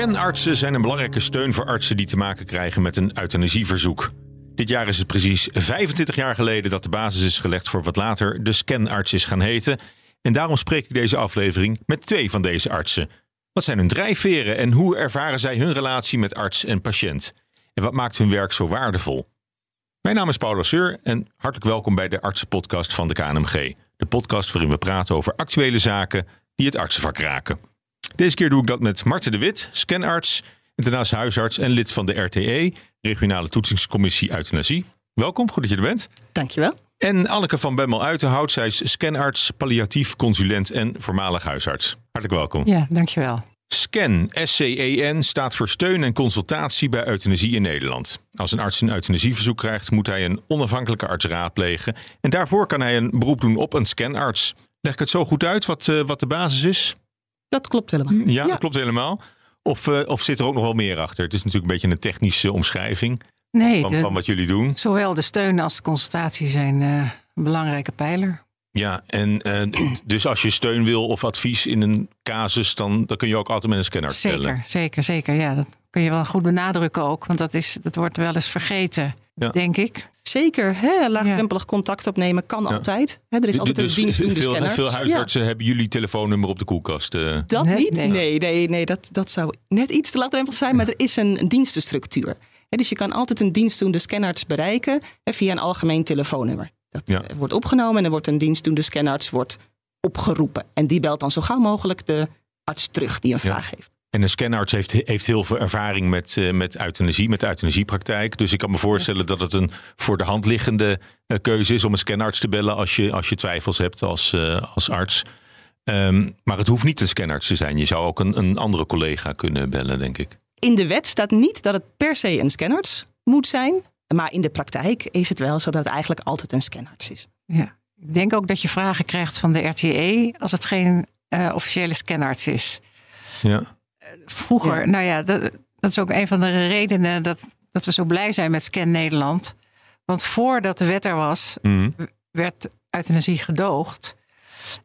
Scanartsen zijn een belangrijke steun voor artsen die te maken krijgen met een euthanasieverzoek. Dit jaar is het precies 25 jaar geleden dat de basis is gelegd voor wat later de scanarts is gaan heten. En daarom spreek ik deze aflevering met twee van deze artsen. Wat zijn hun drijfveren en hoe ervaren zij hun relatie met arts en patiënt? En wat maakt hun werk zo waardevol? Mijn naam is Paula Seur en hartelijk welkom bij de Artsenpodcast van de KNMG. De podcast waarin we praten over actuele zaken die het artsenvak raken. Deze keer doe ik dat met Marten de Wit, scanarts, internationaal huisarts en lid van de RTE, Regionale Toetsingscommissie Euthanasie. Welkom, goed dat je er bent. Dankjewel. En Anneke van Bemmel Uitenhout, zij is scanarts, palliatief consulent en voormalig huisarts. Hartelijk welkom. Ja, dankjewel. SCEN, S-C-E-N, staat voor steun en consultatie bij euthanasie in Nederland. Als een arts een euthanasieverzoek krijgt, moet hij een onafhankelijke arts raadplegen. En daarvoor kan hij een beroep doen op een scanarts. Leg ik het zo goed uit wat, uh, wat de basis is? Dat klopt helemaal. Ja, dat klopt helemaal. Of, uh, of zit er ook nog wel meer achter? Het is natuurlijk een beetje een technische omschrijving nee, van, van wat jullie doen. Zowel de steun als de consultatie zijn uh, een belangrijke pijler. Ja, en uh, dus als je steun wil of advies in een casus, dan, dan kun je ook altijd met een scanner zeker, stellen. Zeker, zeker. Ja, dat kun je wel goed benadrukken ook, want dat, is, dat wordt wel eens vergeten, ja. denk ik. Zeker, hè? laagdrempelig ja. contact opnemen kan ja. altijd. Hè, er is altijd dus een dienstdoende veel, scanner. Veel huisartsen hebben jullie telefoonnummer op de koelkast. Uh. Dat nee, niet? Nee, nee, nee, dat, dat zou net iets te laagdrempelig zijn. Maar er is een, een dienstenstructuur. Hè, dus je kan altijd een dienstdoende scanarts bereiken hè, via een algemeen telefoonnummer. Dat ja. wordt opgenomen en er wordt een dienstdoende scanarts wordt opgeroepen. En die belt dan zo gauw mogelijk de arts terug die een vraag heeft. En een scanarts heeft, heeft heel veel ervaring met, uh, met euthanasie, met de euthanasiepraktijk. Dus ik kan me voorstellen dat het een voor de hand liggende uh, keuze is om een scanarts te bellen als je, als je twijfels hebt als, uh, als arts. Um, maar het hoeft niet een scanarts te zijn. Je zou ook een, een andere collega kunnen bellen, denk ik. In de wet staat niet dat het per se een scanarts moet zijn. Maar in de praktijk is het wel zo dat het eigenlijk altijd een scanarts is. Ja, ik denk ook dat je vragen krijgt van de RTE als het geen uh, officiële scanarts is. Ja. Vroeger, ja. nou ja, dat, dat, is ook een van de redenen dat, dat we zo blij zijn met Scan Nederland. Want voordat de wet er was, mm. werd euthanasie gedoogd.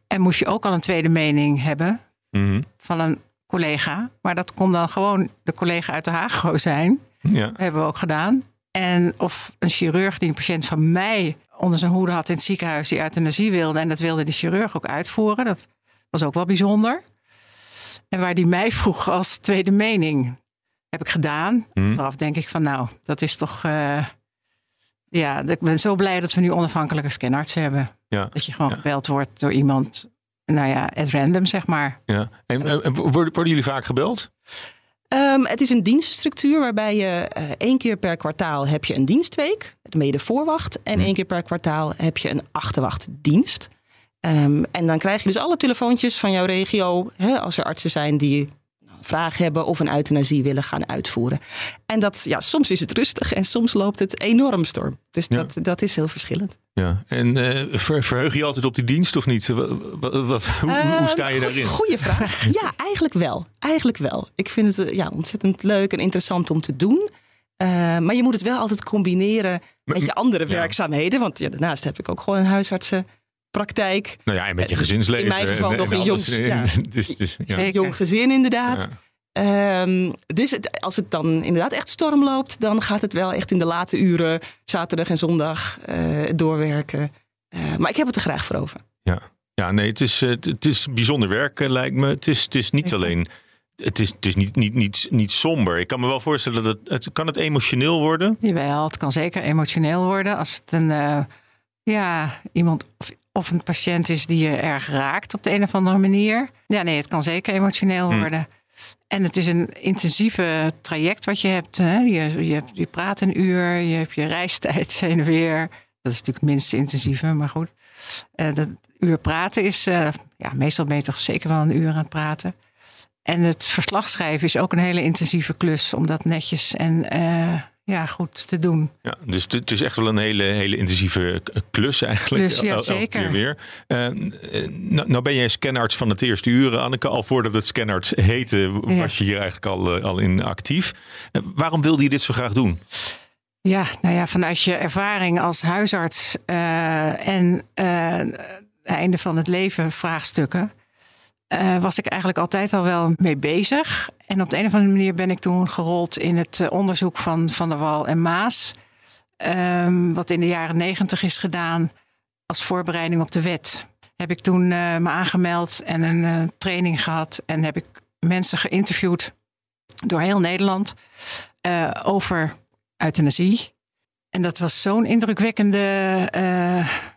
En moest je ook al een tweede mening hebben mm. van een collega. Maar dat kon dan gewoon de collega uit de Hago zijn. Ja. Dat hebben we ook gedaan. En of een chirurg die een patiënt van mij onder zijn hoede had in het ziekenhuis die euthanasie wilde. En dat wilde de chirurg ook uitvoeren. Dat was ook wel bijzonder. En waar die mij vroeg als tweede mening, heb ik gedaan. Mhm. Achteraf denk ik van nou, dat is toch... Uh, ja, ik ben zo blij dat we nu onafhankelijke scanarts hebben. Ja. Dat je gewoon ja. gebeld wordt door iemand, nou ja, at random zeg maar. Ja. En, en worden, worden jullie vaak gebeld? Um, het is een dienststructuur waarbij je uh, één keer per kwartaal heb je een dienstweek, de de voorwacht. En één keer per kwartaal heb je een achterwachtdienst. Um, en dan krijg je dus alle telefoontjes van jouw regio, hè, als er artsen zijn die een vraag hebben of een euthanasie willen gaan uitvoeren. En dat, ja, soms is het rustig en soms loopt het enorm storm. Dus Ja. dat, dat is heel verschillend. Ja. En uh, ver, verheug je altijd op die dienst of niet? Wat, wat, hoe, uh, hoe, sta je daarin? Goeie vraag. ja, eigenlijk wel. Eigenlijk wel. Ik vind het ja, ontzettend leuk en interessant om te doen. Uh, maar je moet het wel altijd combineren met je andere werkzaamheden. Want ja, daarnaast heb ik ook gewoon een huisartsenpraktijk. Nou ja, en met je gezinsleven. In mijn geval en, nog en een jong, ja, dus, dus, ja. jong gezin inderdaad. Ja. Um, dus het, als het dan inderdaad echt storm loopt, dan gaat het wel echt in de late uren, zaterdag en zondag, uh, doorwerken. Uh, maar ik heb het er graag voor over. Ja, ja nee, het is, het is bijzonder werk, lijkt me. Het is, het is niet alleen. Het is, het is niet, niet, niet, niet somber. Ik kan me wel voorstellen dat het, het kan het emotioneel worden. Jawel, het kan zeker emotioneel worden als het een uh, ja, iemand of, of een patiënt is die je erg raakt op de een of andere manier. Ja, nee, het kan zeker emotioneel Hmm. worden. En het is een intensieve traject wat je hebt. Hè? Je, je, je praat een uur, je hebt je reistijd heen en weer. Dat is natuurlijk het minst intensieve, maar goed. Uh, dat uur praten is, uh, ja, meestal ben je toch zeker wel een uur aan het praten. En het verslag schrijven is ook een hele intensieve klus om dat netjes en uh, ja, goed te doen. Ja, dus het is echt wel een hele, hele intensieve klus eigenlijk. Klus, ja, zeker. Keer weer. Uh, nou, nou ben jij scanarts van het eerste uur, Anneke. Al voordat het scanarts heette, was ja. je hier eigenlijk al, al in actief. Uh, waarom wilde je dit zo graag doen? Ja, nou ja, vanuit je ervaring als huisarts uh, en einde van het leven vraagstukken. Eh, was ik eigenlijk altijd al wel mee bezig. En op de een of andere manier ben ik toen gerold in het eh, onderzoek van Van der Wal en Maas. Ehm, wat in de jaren negentig is gedaan als voorbereiding op de wet. Heb ik toen eh, me aangemeld en een training gehad. En heb ik mensen geïnterviewd door heel Nederland over euthanasie. En dat was zo'n indrukwekkende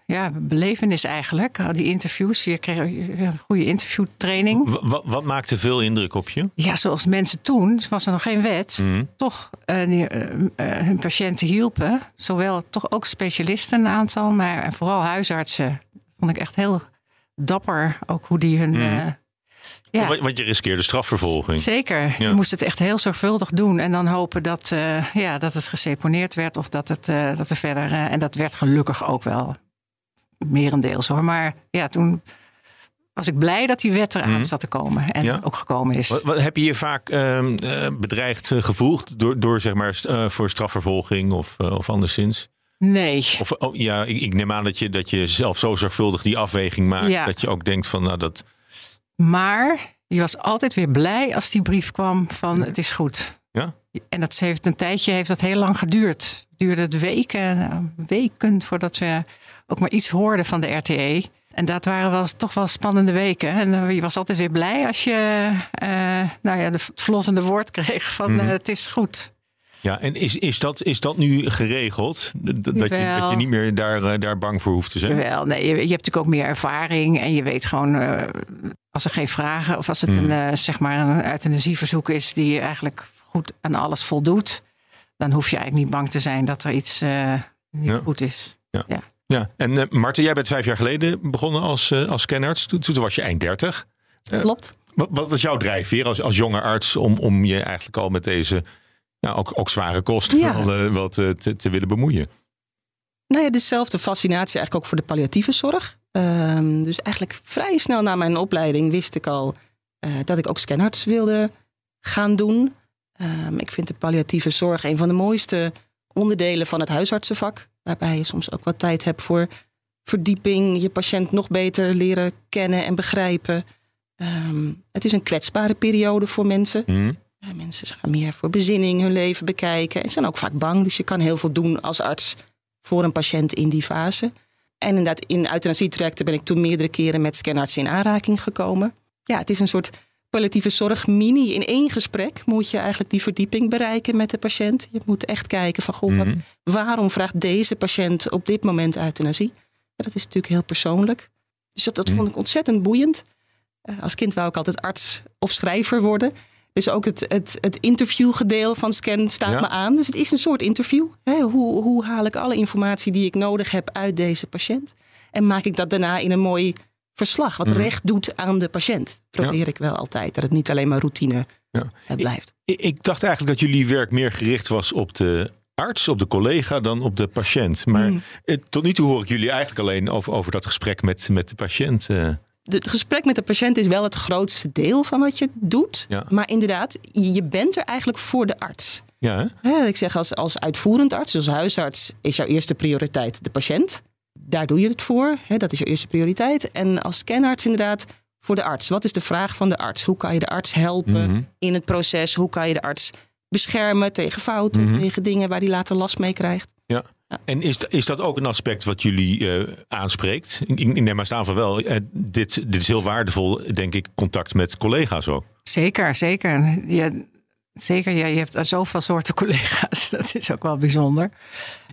ja, belevenis eigenlijk. Die interviews, je kreeg een goede interviewtraining. Wat, wat maakte veel indruk op je? Ja, zoals mensen toen, was er nog geen wet, Mhm. toch eh, die, eh, eh, hun patiënten hielpen. Zowel toch ook specialisten een aantal, maar vooral huisartsen. Vond ik echt heel dapper, ook hoe die hun... Mhm. ja, Want, je riskeerde strafvervolging. zeker. Ja. Je moest het echt heel zorgvuldig doen. En dan hopen dat, ja, dat het geseponeerd werd of dat, het, dat er verder... en dat werd gelukkig ook wel merendeels hoor. Maar ja, toen was ik blij dat die wet eraan Mhm. zat te komen. En Ja. ook gekomen is. Wat, wat- heb je je vaak ehm, eh, bedreigd eh, gevoeld door, door zeg maar, eh, voor strafvervolging of, of anderszins? Nee. Of oh, ja, ik, ik neem aan dat je, dat je zelf zo zorgvuldig die afweging maakt. Ja. Dat je ook denkt van nou dat. Maar je was altijd weer blij als die brief kwam van het is goed. Ja? En dat heeft een tijdje heeft dat heel lang geduurd. Duurde het weken, weken voordat we ook maar iets hoorden van de RTE. En dat waren wel, toch wel spannende weken. En eh, je was altijd weer blij als je eh, nou ja, het verlossende woord kreeg van Mhm. eh, het is goed. Ja, en is, is, dat, is dat nu geregeld? Dat je, dat je niet meer daar, daar bang voor hoeft te zijn? Wel, nee, je, je hebt natuurlijk ook meer ervaring en je weet gewoon als er geen vragen of als het Hmm. een, zeg maar een euthanasieverzoek is die eigenlijk goed aan alles voldoet, dan hoef je eigenlijk niet bang te zijn dat er iets niet Ja. goed is. Ja, en uh, Marten, jij bent vijf jaar geleden begonnen als, uh, als. Toen, toen was je eind 30. Uh, Klopt. Wat, wat, was jouw drijfveer als, als jonge arts om, om je eigenlijk al met deze nou, ook, ook zware kosten Ja. wel, wel te, te, willen bemoeien? Nou ja, dezelfde fascinatie eigenlijk ook voor de palliatieve zorg. Um, dus eigenlijk vrij snel na mijn opleiding wist ik al dat ik ook scanarts wilde gaan doen. Um, ik vind de palliatieve zorg een van de mooiste onderdelen van het huisartsenvak. Waarbij je soms ook wat tijd hebt voor verdieping, je patiënt nog beter leren kennen en begrijpen. Um, het is een kwetsbare periode voor mensen. Mm. Ja, mensen gaan meer voor bezinning hun leven bekijken en zijn ook vaak bang. Dus je kan heel veel doen als arts voor een patiënt in die fase. En inderdaad, in euthanasietrajecten ben ik toen meerdere keren met scanartsen in aanraking gekomen. Ja, het is een soort palliatieve zorg mini. In één gesprek moet je eigenlijk die verdieping bereiken met de patiënt. Je moet echt kijken van, goh, wat, Mm. waarom vraagt deze patiënt op dit moment euthanasie? Ja, dat is natuurlijk heel persoonlijk. Dus dat, dat Mm. vond ik ontzettend boeiend. Uh, als kind wou ik altijd arts of schrijver worden. Dus ook het, het, het interviewgedeel van Scan staat Ja. me aan. Dus het is een soort interview. Hè? Hoe, hoe haal ik alle informatie die ik nodig heb uit deze patiënt? En maak ik dat daarna in een mooi verslag, wat Mhm. recht doet aan de patiënt. Probeer ik wel altijd. Dat het niet alleen maar routine Ja. eh, blijft. Ik, ik dacht eigenlijk dat jullie werk meer gericht was op de arts, op de collega, dan op de patiënt. Maar Mm. eh, tot nu toe hoor ik jullie eigenlijk alleen over, over dat gesprek met, met de patiënt. eh. Het gesprek met de patiënt is wel het grootste deel van wat je doet. Ja. Maar inderdaad, je bent er eigenlijk voor de arts. Ja, hè? Ik zeg als, als uitvoerend arts, als huisarts, is jouw eerste prioriteit de patiënt. Daar doe je het voor. Hè, dat is je eerste prioriteit. En als scanarts inderdaad voor de arts. Wat is de vraag van de arts? Hoe kan je de arts helpen Mhm. in het proces? Hoe kan je de arts beschermen tegen fouten, Mhm. tegen dingen waar hij later last mee krijgt? En is, is dat ook een aspect wat jullie eh, aanspreekt? Ik, ik neem maar staan van wel. Eh, dit, dit is heel waardevol, denk ik, contact met collega's ook. Zeker, zeker. Je, zeker, ja, je hebt zoveel soorten collega's. Dat is ook wel bijzonder.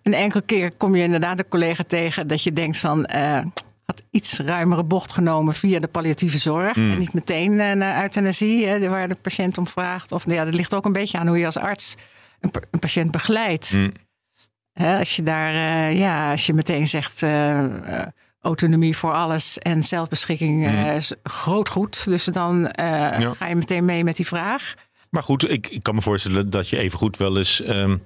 En enkele keer kom je inderdaad een collega tegen dat je denkt van... eh, had iets ruimere bocht genomen via de palliatieve zorg. Mm. En niet meteen eh, naar euthanasie, hè, waar de patiënt om vraagt. Of ja, dat ligt ook een beetje aan hoe je als arts een, pa- een patiënt begeleidt. Mm. Hè, als je daar, eh, ja, als je meteen zegt autonomie voor alles en zelfbeschikking eh, is groot goed. Dus dan Ja. ga je meteen mee met die vraag. Maar goed, ik, ik kan me voorstellen dat je evengoed wel eens ehm,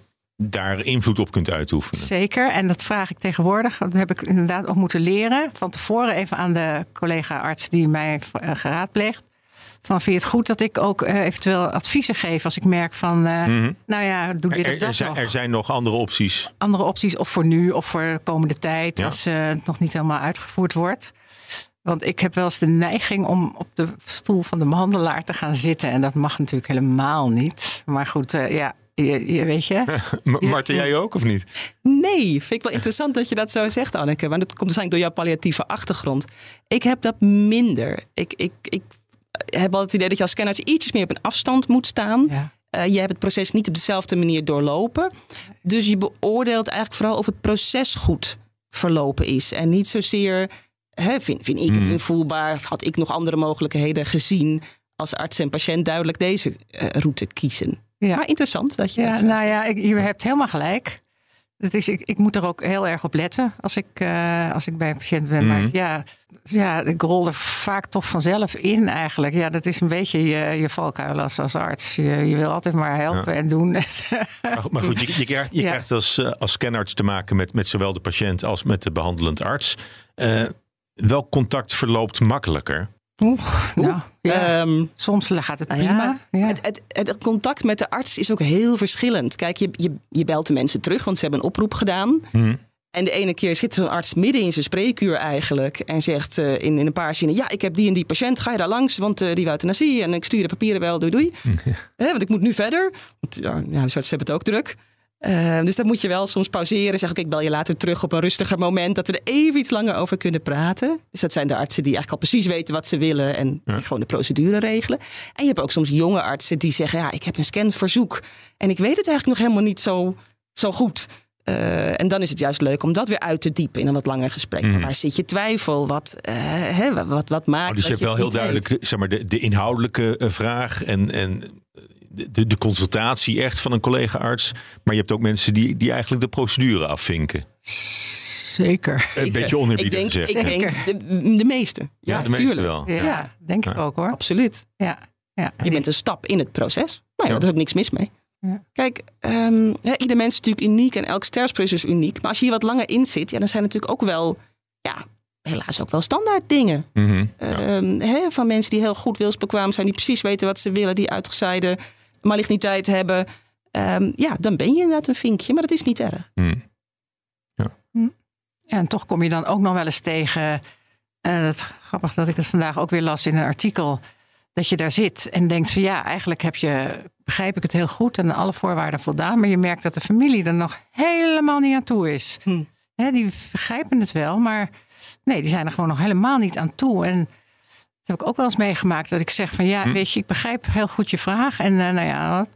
daar invloed op kunt uitoefenen. Zeker, en dat vraag ik tegenwoordig. Dat heb ik inderdaad ook moeten leren. Van tevoren even aan de collega-arts die mij eh, geraadpleegt. Van vind je het goed dat ik ook eh, eventueel adviezen geef als ik merk van, eh, Mhm. nou ja, doe dit Er, of dat er, zijn, nog. er zijn nog andere opties. Andere opties, of voor nu of voor de komende tijd, Ja. als het nog niet helemaal uitgevoerd wordt. Want ik heb wel eens de neiging om op de stoel van de behandelaar te gaan zitten. En dat mag natuurlijk helemaal niet. Maar goed, ja, je, je, weet je. Marten, jij ook of niet? Nee, vind ik wel interessant dat je dat zo zegt, Anneke. Want dat komt waarschijnlijk door jouw palliatieve achtergrond. Ik heb dat minder. Ik, ik, ik heb wel het idee dat je als scanner ietsjes meer op een afstand moet staan. Ja. Uh, je hebt het proces niet op dezelfde manier doorlopen. Dus je beoordeelt eigenlijk vooral of het proces goed verlopen is. En niet zozeer, hè, vind, vind ik het mm. invoelbaar, had ik nog andere mogelijkheden gezien als arts en patiënt duidelijk deze uh, route kiezen. Ja. Maar interessant dat je. Ja, nou ja, ik, je hebt helemaal gelijk. Dat is, ik, ik moet er ook heel erg op letten als ik, uh, als ik bij een patiënt ben. Maar mhm. ja, ja, ik rol er vaak toch vanzelf in eigenlijk. Ja, dat is een beetje je, je valkuil als, als arts. Je, je wil altijd maar helpen en doen. Maar, maar, goed, je, je krijgt, je krijgt als, uh, als scanarts te maken met, met zowel de patiënt als met de behandelend arts. Uh, welk contact verloopt makkelijker? Oeh, nou, ja. um, Soms gaat het nou prima. Ja. Het, het, het, contact met de arts is ook heel verschillend. Kijk, je, je, je belt de mensen terug, want ze hebben een oproep gedaan. Hmm. En de ene keer zit zo'n arts midden in zijn spreekuur eigenlijk. En zegt uh, in, in een paar zinnen: Ja, ik heb die en die patiënt. Ga je daar langs? Want uh, die wil euthanasie. En ik stuur de papieren wel. Doei doei. Ja. want ik moet nu verder. Want ja, ja, artsen hebben het ook druk. Uh, dus dan moet je wel soms pauzeren. Zeg ik, ik bel je later terug op een rustiger moment. Dat we er even iets langer over kunnen praten. Dus dat zijn de artsen die eigenlijk al precies weten wat ze willen. En gewoon de procedure regelen. En je hebt ook soms jonge artsen die zeggen: Ja, ik heb een scanverzoek. En ik weet het eigenlijk nog helemaal niet zo, zo goed. Uh, en dan is het juist leuk om dat weer uit te diepen in een wat langer gesprek. Mm. Waar zit je twijfel? Wat, uh, hè, wat, wat maakt. Oh, dus je hebt wel heel duidelijk zeg maar, de, de inhoudelijke vraag en, en de, de consultatie echt van een collega-arts. Maar je hebt ook mensen die, die eigenlijk de procedure afvinken. Zeker. Een beetje oneerbiedig ik denk, Ik denk de, de meeste. Ja, ja de meeste wel. Ja, ja. denk ik ook hoor. Absoluut. Ja. Ja. Je bent een stap in het proces. Maar ja, daar is ook niks mis mee. Ja. Kijk, um, ieder mens is natuurlijk uniek en elk sterfsproces is uniek. Maar als je hier wat langer in zit, ja, dan zijn natuurlijk ook wel, ja, helaas ook wel standaard dingen. Mm -hmm, van mensen die heel goed wilsbekwaam zijn, die precies weten wat ze willen, die uitgezeide maligniteit hebben. Um, ja, dan ben je inderdaad een vinkje, maar dat is niet erg. Mm. Ja. Hm. ja. en toch kom je dan ook nog wel eens tegen. Uh, dat, grappig dat ik het vandaag ook weer las in een artikel. Dat je daar zit en denkt van ja, eigenlijk heb je, begrijp ik het heel goed en alle voorwaarden voldaan. Maar je merkt dat de familie er nog helemaal niet aan toe is. Hm. die begrijpen het wel, maar nee, die zijn er gewoon nog helemaal niet aan toe. En heb ik ook wel eens meegemaakt. Dat ik zeg van ja, hm. weet je, ik begrijp heel goed je vraag. En uh, nou ja,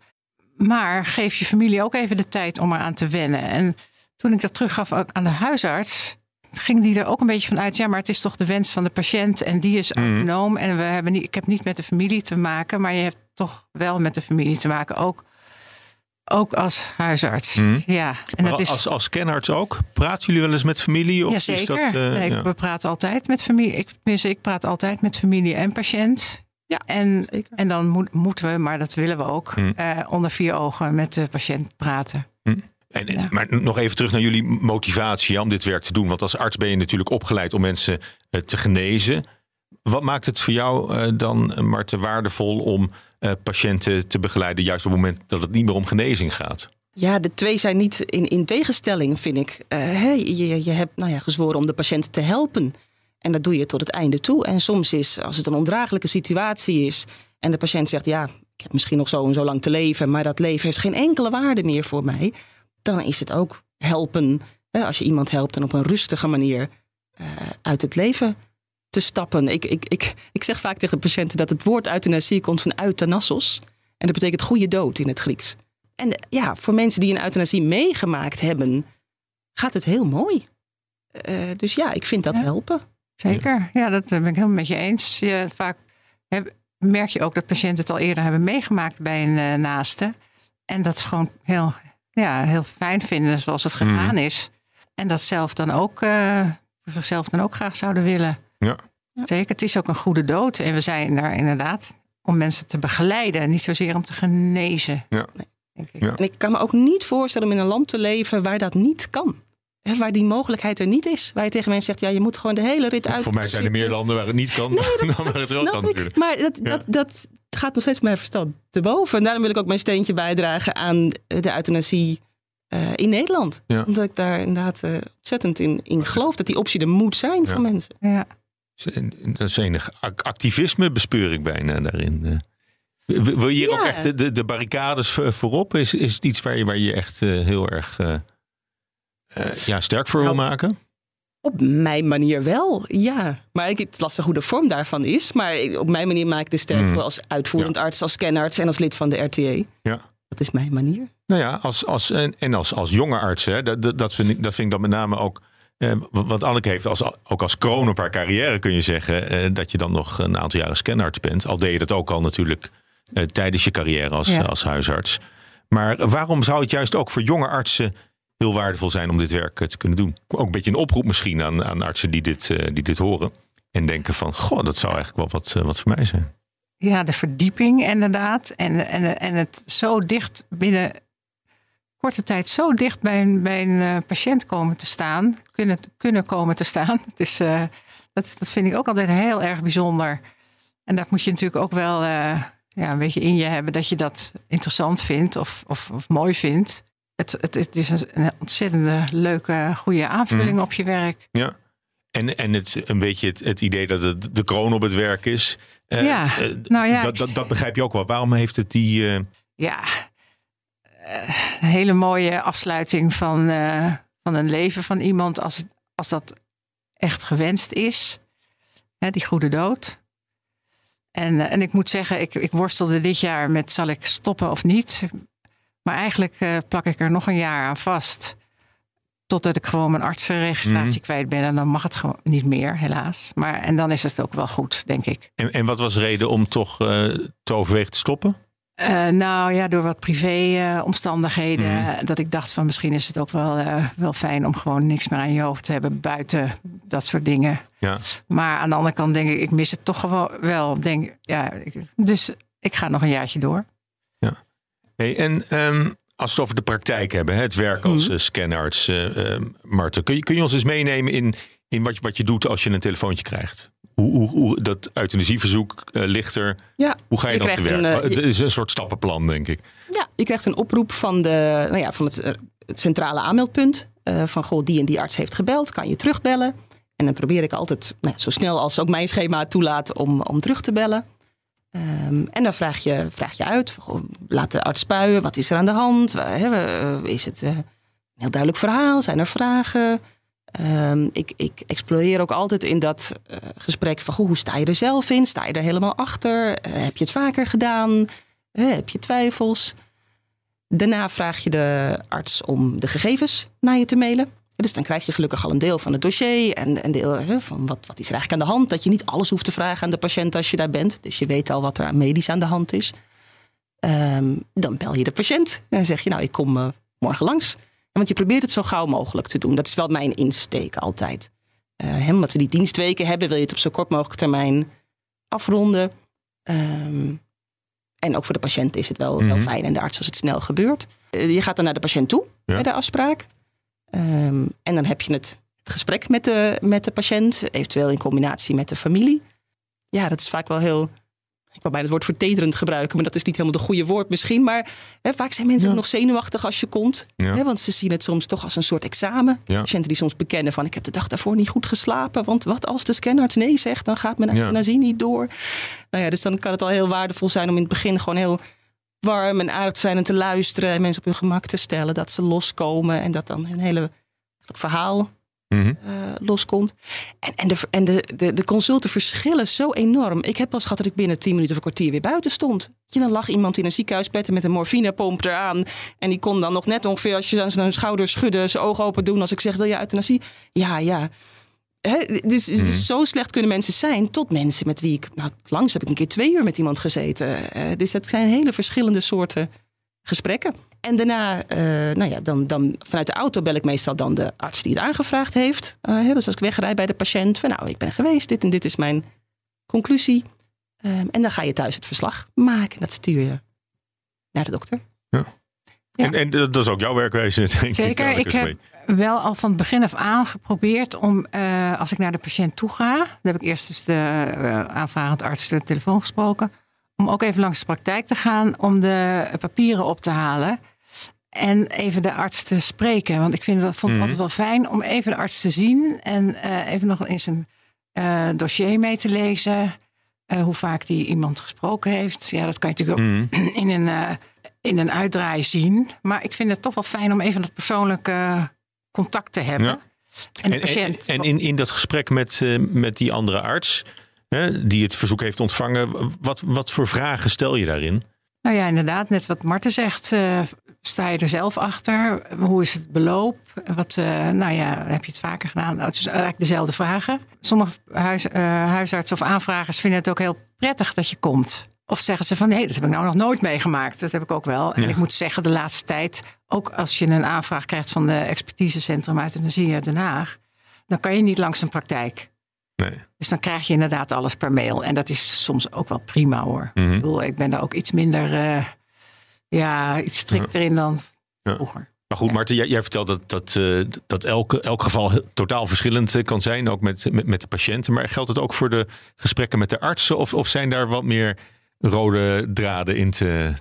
maar geef je familie ook even de tijd om eraan te wennen. En toen ik dat teruggaf ook aan de huisarts, ging die er ook een beetje van uit. Ja, maar het is toch de wens van de patiënt en die is hm. autonoom. En we hebben niet, ik heb niet met de familie te maken, maar je hebt toch wel met de familie te maken. Ook ook als huisarts. Mhm. Ja. En dat is... als, als scanarts ook? Praten jullie wel eens met familie? Of ja, zeker. Is dat, uh, nee, ja. We praten altijd met familie. Ik, tenminste, ik praat altijd met familie en patiënt. Ja, en, en dan moet, moeten we, maar dat willen we ook, mm. uh, onder vier ogen met de patiënt praten. Mm. En, ja. Maar nog even terug naar jullie motivatie om dit werk te doen. Want als arts ben je natuurlijk opgeleid om mensen uh, te genezen. Wat maakt het voor jou dan, Marten, waardevol om uh, patiënten te begeleiden, juist op het moment dat het niet meer om genezing gaat? Ja, de twee zijn niet in, in tegenstelling, vind ik. Uh, je, je hebt nou ja, gezworen om de patiënt te helpen. En dat doe je tot het einde toe. En soms is, als het een ondraaglijke situatie is en de patiënt zegt: Ja, ik heb misschien nog zo en zo lang te leven, maar dat leven heeft geen enkele waarde meer voor mij. Dan is het ook helpen. als je iemand helpt, dan op een rustige manier uh, uit het leven te stappen. Ik, ik, ik, ik zeg vaak tegen patiënten dat het woord euthanasie komt van euthanassos. En dat betekent goede dood in het Grieks. En ja, voor mensen die een euthanasie meegemaakt hebben, gaat het heel mooi. Uh, dus ja, ik vind dat helpen. Zeker, ja, dat ben ik helemaal met je eens. Je, vaak heb, merk je ook dat patiënten het al eerder hebben meegemaakt bij een uh, naaste. En dat ze gewoon heel, ja, heel fijn vinden zoals het gegaan mhm. is. En dat zelf dan ook uh, voor zichzelf dan ook graag zouden willen. Ja. Zeker, het is ook een goede dood. En we zijn daar inderdaad om mensen te begeleiden, niet zozeer om te genezen. Ja. Denk ik. Ja. En ik kan me ook niet voorstellen om in een land te leven waar dat niet kan. waar die mogelijkheid er niet is. Waar je tegen mensen zegt, ja, je moet gewoon de hele rit uit. Voor mij zijn er meer landen waar het niet kan nee, dat, dan waar het wel kan natuurlijk. Maar dat, dat, dat gaat nog steeds mijn verstand te boven. En daarom wil ik ook mijn steentje bijdragen aan de euthanasie uh, in Nederland. Ja. Omdat ik daar inderdaad uh, ontzettend in, in geloof dat die optie er moet zijn voor mensen. Ja. Dat is enig activisme bespeur ik bijna daarin. Eh. Wil je hier ook echt de, de, barricades voorop? Is, is het iets waar je, waar je echt heel erg ja, sterk voor wil nou, maken? Op mijn manier wel, ja. Maar ik, het lastig hoe de vorm daarvan is. Maar op mijn manier maak ik de sterk hmm. voor als uitvoerend arts, als scanarts en als lid van de RTA. Ja. Dat is mijn manier. Nou ja, als, als, en, en als, als jonge arts, hè, dat, dat, vind ik, dat vind ik dan met name ook. Eh, wat Anneke heeft, als, ook als kroon op haar carrière kun je zeggen eh, dat je dan nog een aantal jaren scanarts bent. Al deed je dat ook al natuurlijk eh, tijdens je carrière als, als huisarts. Maar waarom zou het juist ook voor jonge artsen heel waardevol zijn om dit werk te kunnen doen? Ook een beetje een oproep misschien aan, aan artsen die dit, die dit horen. En denken van, goh, dat zou eigenlijk wel wat, wat voor mij zijn. Ja, de verdieping inderdaad. En, en, en het zo dicht binnen korte tijd zo dicht bij een, bij een uh, patiënt komen te staan, kunnen, kunnen komen te staan. Het is, uh, dat, dat vind ik ook altijd heel erg bijzonder. En dat moet je natuurlijk ook wel uh, ja, een beetje in je hebben dat je dat interessant vindt of, of, of mooi vindt. Het, het, het is een, een ontzettende leuke, goede aanvulling mm. op je werk. Ja. En, en het, een beetje het, het idee dat het de kroon op het werk is. ja, nou ja. Dat, dat, dat, begrijp je ook wel. Waarom heeft het die. Ja, een hele mooie afsluiting van, uh, van een leven van iemand als, als dat echt gewenst is. Hè, die goede dood. En, eh, en ik moet zeggen, ik, ik worstelde dit jaar met zal ik stoppen of niet. Maar eigenlijk uh, plak ik er nog een jaar aan vast. Totdat ik gewoon mijn artsenregistratie mm kwijt ben. En dan mag het gewoon niet meer, helaas. Maar, en dan is het ook wel goed, denk ik. En, en wat was de reden om toch te overwegen te stoppen? Uh, nou ja, door wat privé-omstandigheden. Mhm. Dat ik dacht van misschien is het ook wel, uh, wel fijn om gewoon niks meer aan je hoofd te hebben buiten dat soort dingen. Ja. Maar aan de andere kant denk ik, ik mis het toch gewoon wel. Denk, ja, dus ik ga nog een jaartje door. Ja. Hey, en um, als we het over de praktijk hebben, het werk als mm. scanarts, uh, Marten, kun je, kun je ons eens meenemen in, in wat, je, wat je doet als je een telefoontje krijgt? Hoe, hoe, hoe dat euthanasieverzoek uh, ligt er. Ja, hoe ga je, je dat te werken? Een, uh, het is een soort stappenplan, denk ik. Ja, je krijgt een oproep van, de, nou ja, van het, het centrale aanmeldpunt. Uh, van goh, die en die arts heeft gebeld, kan je terugbellen? En dan probeer ik altijd nou, zo snel als ook mijn schema toelaat om, om terug te bellen. Um, en dan vraag je, vraag je uit, goh, laat de arts spuien, wat is er aan de hand? Is het een heel duidelijk verhaal? Zijn er vragen? Um, ik, ik, exploreer ook altijd in dat uh, gesprek van hoe sta je er zelf in? Sta je er helemaal achter? Uh, heb je het vaker gedaan? Uh, heb je twijfels? Daarna vraag je de arts om de gegevens naar je te mailen. Dus dan krijg je gelukkig al een deel van het dossier en een deel van wat, wat is er eigenlijk aan de hand. Dat je niet alles hoeft te vragen aan de patiënt als je daar bent. Dus je weet al wat er medisch aan de hand is. Um, dan bel je de patiënt en zeg je nou ik kom morgen langs. Want je probeert het zo gauw mogelijk te doen. Dat is wel mijn insteek altijd. Uh, omdat we die dienstweken hebben, wil je het op zo kort mogelijk termijn afronden. Um, en ook voor de patiënt is het wel, wel mhm. fijn en de arts als het snel gebeurt. Uh, je gaat dan naar de patiënt toe bij de afspraak. Um, en dan heb je het, het gesprek met de, met de patiënt, eventueel in combinatie met de familie. Ja, dat is vaak wel heel ik wil bijna het woord vertederend gebruiken, maar dat is niet helemaal het goede woord misschien. Maar hè, vaak zijn mensen ook nog zenuwachtig als je komt. Hè, want ze zien het soms toch als een soort examen. Ja. Patiënten die soms bekennen van ik heb de dag daarvoor niet goed geslapen. Want wat als de scanarts nee zegt, dan gaat mijn euthanasie niet door. Nou ja, dus dan kan het al heel waardevol zijn om in het begin gewoon heel warm en aardig te zijn en te luisteren. En mensen op hun gemak te stellen dat ze loskomen. En dat dan hun hele verhaal mm loskomt. En, en, de, en de, de, de consulten verschillen zo enorm. Ik heb pas gehad dat ik binnen 10 minuten of een kwartier weer buiten stond. Je, dan lag iemand in een ziekenhuisbed met een morfinepomp eraan. En die kon dan nog net ongeveer, als je aan zijn schouder schudden, zijn ogen open doen. Als ik zeg, wil je euthanasie? Ja, ja. dus, dus, mhm. zo slecht kunnen mensen zijn tot mensen met wie ik... Nou, langs heb ik een keer twee uur met iemand gezeten. Uh, dus dat zijn hele verschillende soorten gesprekken. En daarna, uh, nou ja, dan, dan vanuit de auto bel ik meestal dan de arts die het aangevraagd heeft. Uh, dus als ik wegrijd bij de patiënt, van nou, ik ben geweest, dit en dit is mijn conclusie. Um, en dan ga je thuis het verslag maken en dat stuur je naar de dokter. Ja. ja. En, en, dat is ook jouw werkwijze, denk Zeker, ik, ik heb wel al van het begin af aan geprobeerd om, uh, als ik naar de patiënt toe ga, dan heb ik eerst dus de uh, aanvragend arts de telefoon gesproken, om ook even langs de praktijk te gaan om de papieren op te halen. En even de arts te spreken. Want ik vind dat, vond het mhm. altijd wel fijn om even de arts te zien. En uh, even nog in zijn eh, dossier mee te lezen. eh, hoe vaak die iemand gesproken heeft. Ja, dat kan je natuurlijk ook Mhm. in een, eh, in een uitdraai zien. Maar ik vind het toch wel fijn om even dat persoonlijke contact te hebben. Ja. En de En, patiënt. en, en in, in dat gesprek met, eh, met die andere arts, hè, die het verzoek heeft ontvangen, wat, wat voor vragen stel je daarin? Nou ja, inderdaad, net wat Marten zegt. eh, sta je er zelf achter? Hoe is het beloop? Wat, eh, nou ja, heb je het vaker gedaan? Nou, het is eigenlijk dezelfde vragen. Sommige huis, eh, huisartsen of aanvragers vinden het ook heel prettig dat je komt. Of zeggen ze van nee, dat heb ik nou nog nooit meegemaakt. Dat heb ik ook wel. En Ja. ik moet zeggen, de laatste tijd, ook als je een aanvraag krijgt van de expertisecentrum uit uit Den Haag, dan kan je niet langs een praktijk. Nee. Dus dan krijg je inderdaad alles per mail. En dat is soms ook wel prima hoor. Mhm. Ik bedoel, ik ben daar ook iets minder, eh, ja, iets strikter in dan Ja. vroeger. Maar goed, Marten, jij, jij vertelt dat, dat, eh, dat elke, elk geval totaal verschillend eh, kan zijn, ook met, met, met de patiënten. Maar geldt het ook voor de gesprekken met de artsen? Of, of zijn daar wat meer rode draden in te,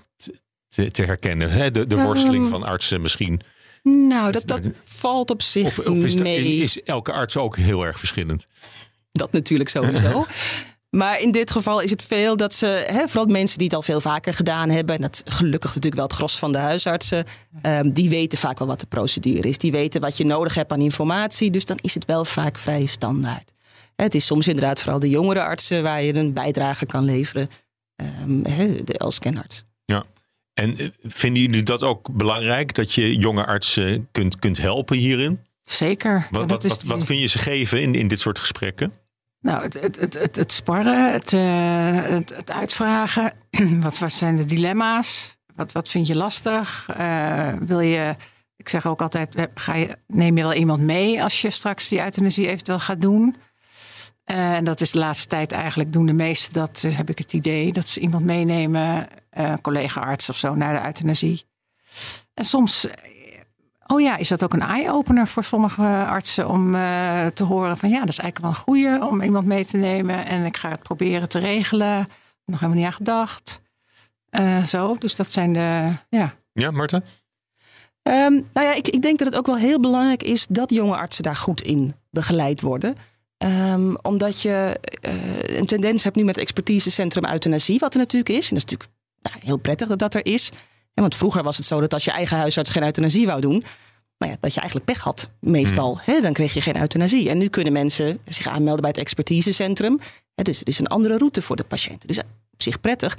te, te herkennen? Hè? De, de worsteling Ehm, van artsen misschien. Nou, dat, dat valt op zich Of, of is, is elke arts ook heel erg verschillend? Dat natuurlijk sowieso. Maar in dit geval is het veel dat ze, hè, vooral mensen die het al veel vaker gedaan hebben, en dat is gelukkig natuurlijk wel het gros van de huisartsen, ehm, die weten vaak wel wat de procedure is. Die weten wat je nodig hebt aan informatie, dus dan is het wel vaak vrij standaard. Het is soms inderdaad vooral de jongere artsen waar je een bijdrage kan leveren ehm, hè, de als scanarts. En eh, vinden jullie dat ook belangrijk, dat je jonge artsen kunt, kunt helpen hierin? Zeker. Ja, Wat, dat wat, is wat, die- wat kun je ze geven in, in dit soort gesprekken? Nou, het, het, het, het, sparren, het, eh, het, uitvragen. wat, wat zijn de dilemma's? Wat, wat vind je lastig? Eh, wil je, ik zeg ook altijd, ga je, neem je wel iemand mee als je straks die euthanasie eventueel gaat doen? Eh, en dat is de laatste tijd eigenlijk doen de meesten dat, heb ik het idee, dat ze iemand meenemen, collega-arts of zo, naar de euthanasie. En soms, oh ja, is dat ook een eye-opener voor sommige artsen om eh, te horen van ja, dat is eigenlijk wel een goeie om iemand mee te nemen en ik ga het proberen te regelen. Nog helemaal niet aan gedacht. Eh, zo, dus dat zijn de, ja, Ja, Marten? Ehm, nou ja, ik, ik denk dat het ook wel heel belangrijk is dat jonge artsen daar goed in begeleid worden. Ehm, omdat je eh, een tendens hebt nu met het expertisecentrum euthanasie, wat er natuurlijk is. En dat is natuurlijk nou, heel prettig dat dat er is. Want vroeger was het zo dat als je eigen huisarts geen euthanasie wou doen, nou ja, dat je eigenlijk pech had, meestal. Hè, dan kreeg je geen euthanasie. En nu kunnen mensen zich aanmelden bij het expertisecentrum. Hè, dus er is een andere route voor de patiënt. Dus op zich prettig.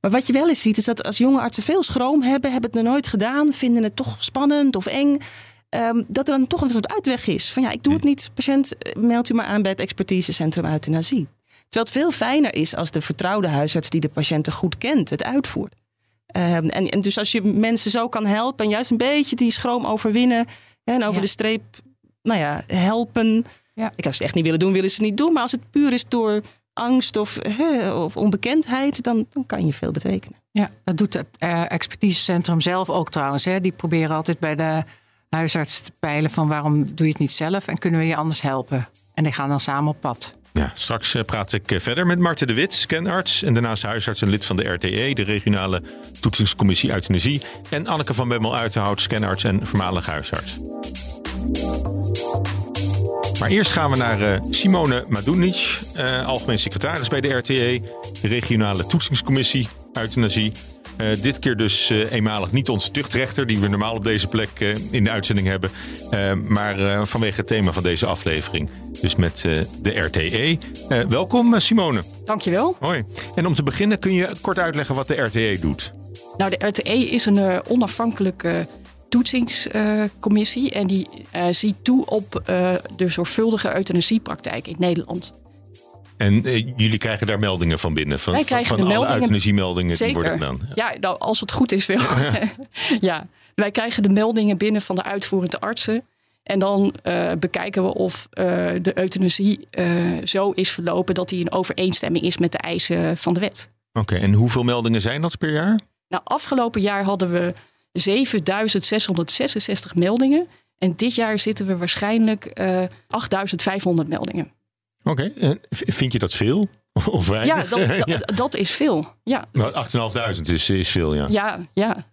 Maar wat je wel eens ziet, is dat als jonge artsen veel schroom hebben, hebben het nog nooit gedaan, vinden het toch spannend of eng. ehm, dat er dan toch een soort uitweg is. Van ja, ik doe het niet, patiënt, eh, meld u maar aan bij het expertisecentrum euthanasie. Terwijl het veel fijner is als de vertrouwde huisarts die de patiënten goed kent, het uitvoert. Ehm, en, en dus als je mensen zo kan helpen en juist een beetje die schroom overwinnen en over Ja. de streep nou ja, helpen. Ja. Ik als ze het echt niet willen doen, willen ze het niet doen. Maar als het puur is door angst of, of onbekendheid, dan, dan kan je veel betekenen. Ja, dat doet het eh, expertisecentrum zelf ook trouwens. Hè. Die proberen altijd bij de huisarts te peilen van waarom doe je het niet zelf en kunnen we je anders helpen. En die gaan dan samen op pad. Ja, straks eh, praat ik eh, verder met Marten de Wit, scanarts en daarnaast huisarts en lid van de RTE, de regionale toetsingscommissie euthanasie. En Anneke van Bemmel Uitenhout, scanarts en voormalig huisarts. Maar eerst gaan we naar eh, Simone Madunic, algemeen secretaris bij de RTE, regionale toetsingscommissie euthanasie. Eh, dit keer dus eh, eenmalig niet onze tuchtrechter, die we normaal op deze plek eh, in de uitzending hebben. maar vanwege het thema van deze aflevering. Dus met de RTE. Welkom, Simone. Dankjewel. Hoi. En om te beginnen kun je kort uitleggen wat de RTE doet. Nou, de RTE is een onafhankelijke toetsingscommissie. en die ziet toe op de zorgvuldige euthanasiepraktijk in Nederland. En eh, jullie krijgen daar meldingen van binnen? Van, Wij van- krijgen van, de alle meldingen- Zeker. die worden gedaan. Ja, nou, als het goed is wel. ja, wij krijgen de meldingen binnen van de uitvoerende artsen. En dan eh, bekijken we of eh, de euthanasie zo is verlopen dat die in overeenstemming is met de eisen van de wet. Oké, en hoeveel meldingen zijn dat per jaar? Nou, afgelopen jaar hadden we 7666 meldingen. En dit jaar zitten we waarschijnlijk eh 8500 meldingen. Oké, vind je dat veel? Of weinig? Ja, dat, dat, dat is veel. Ja, Nou, 8.500 is, is veel, ja. ja, ja.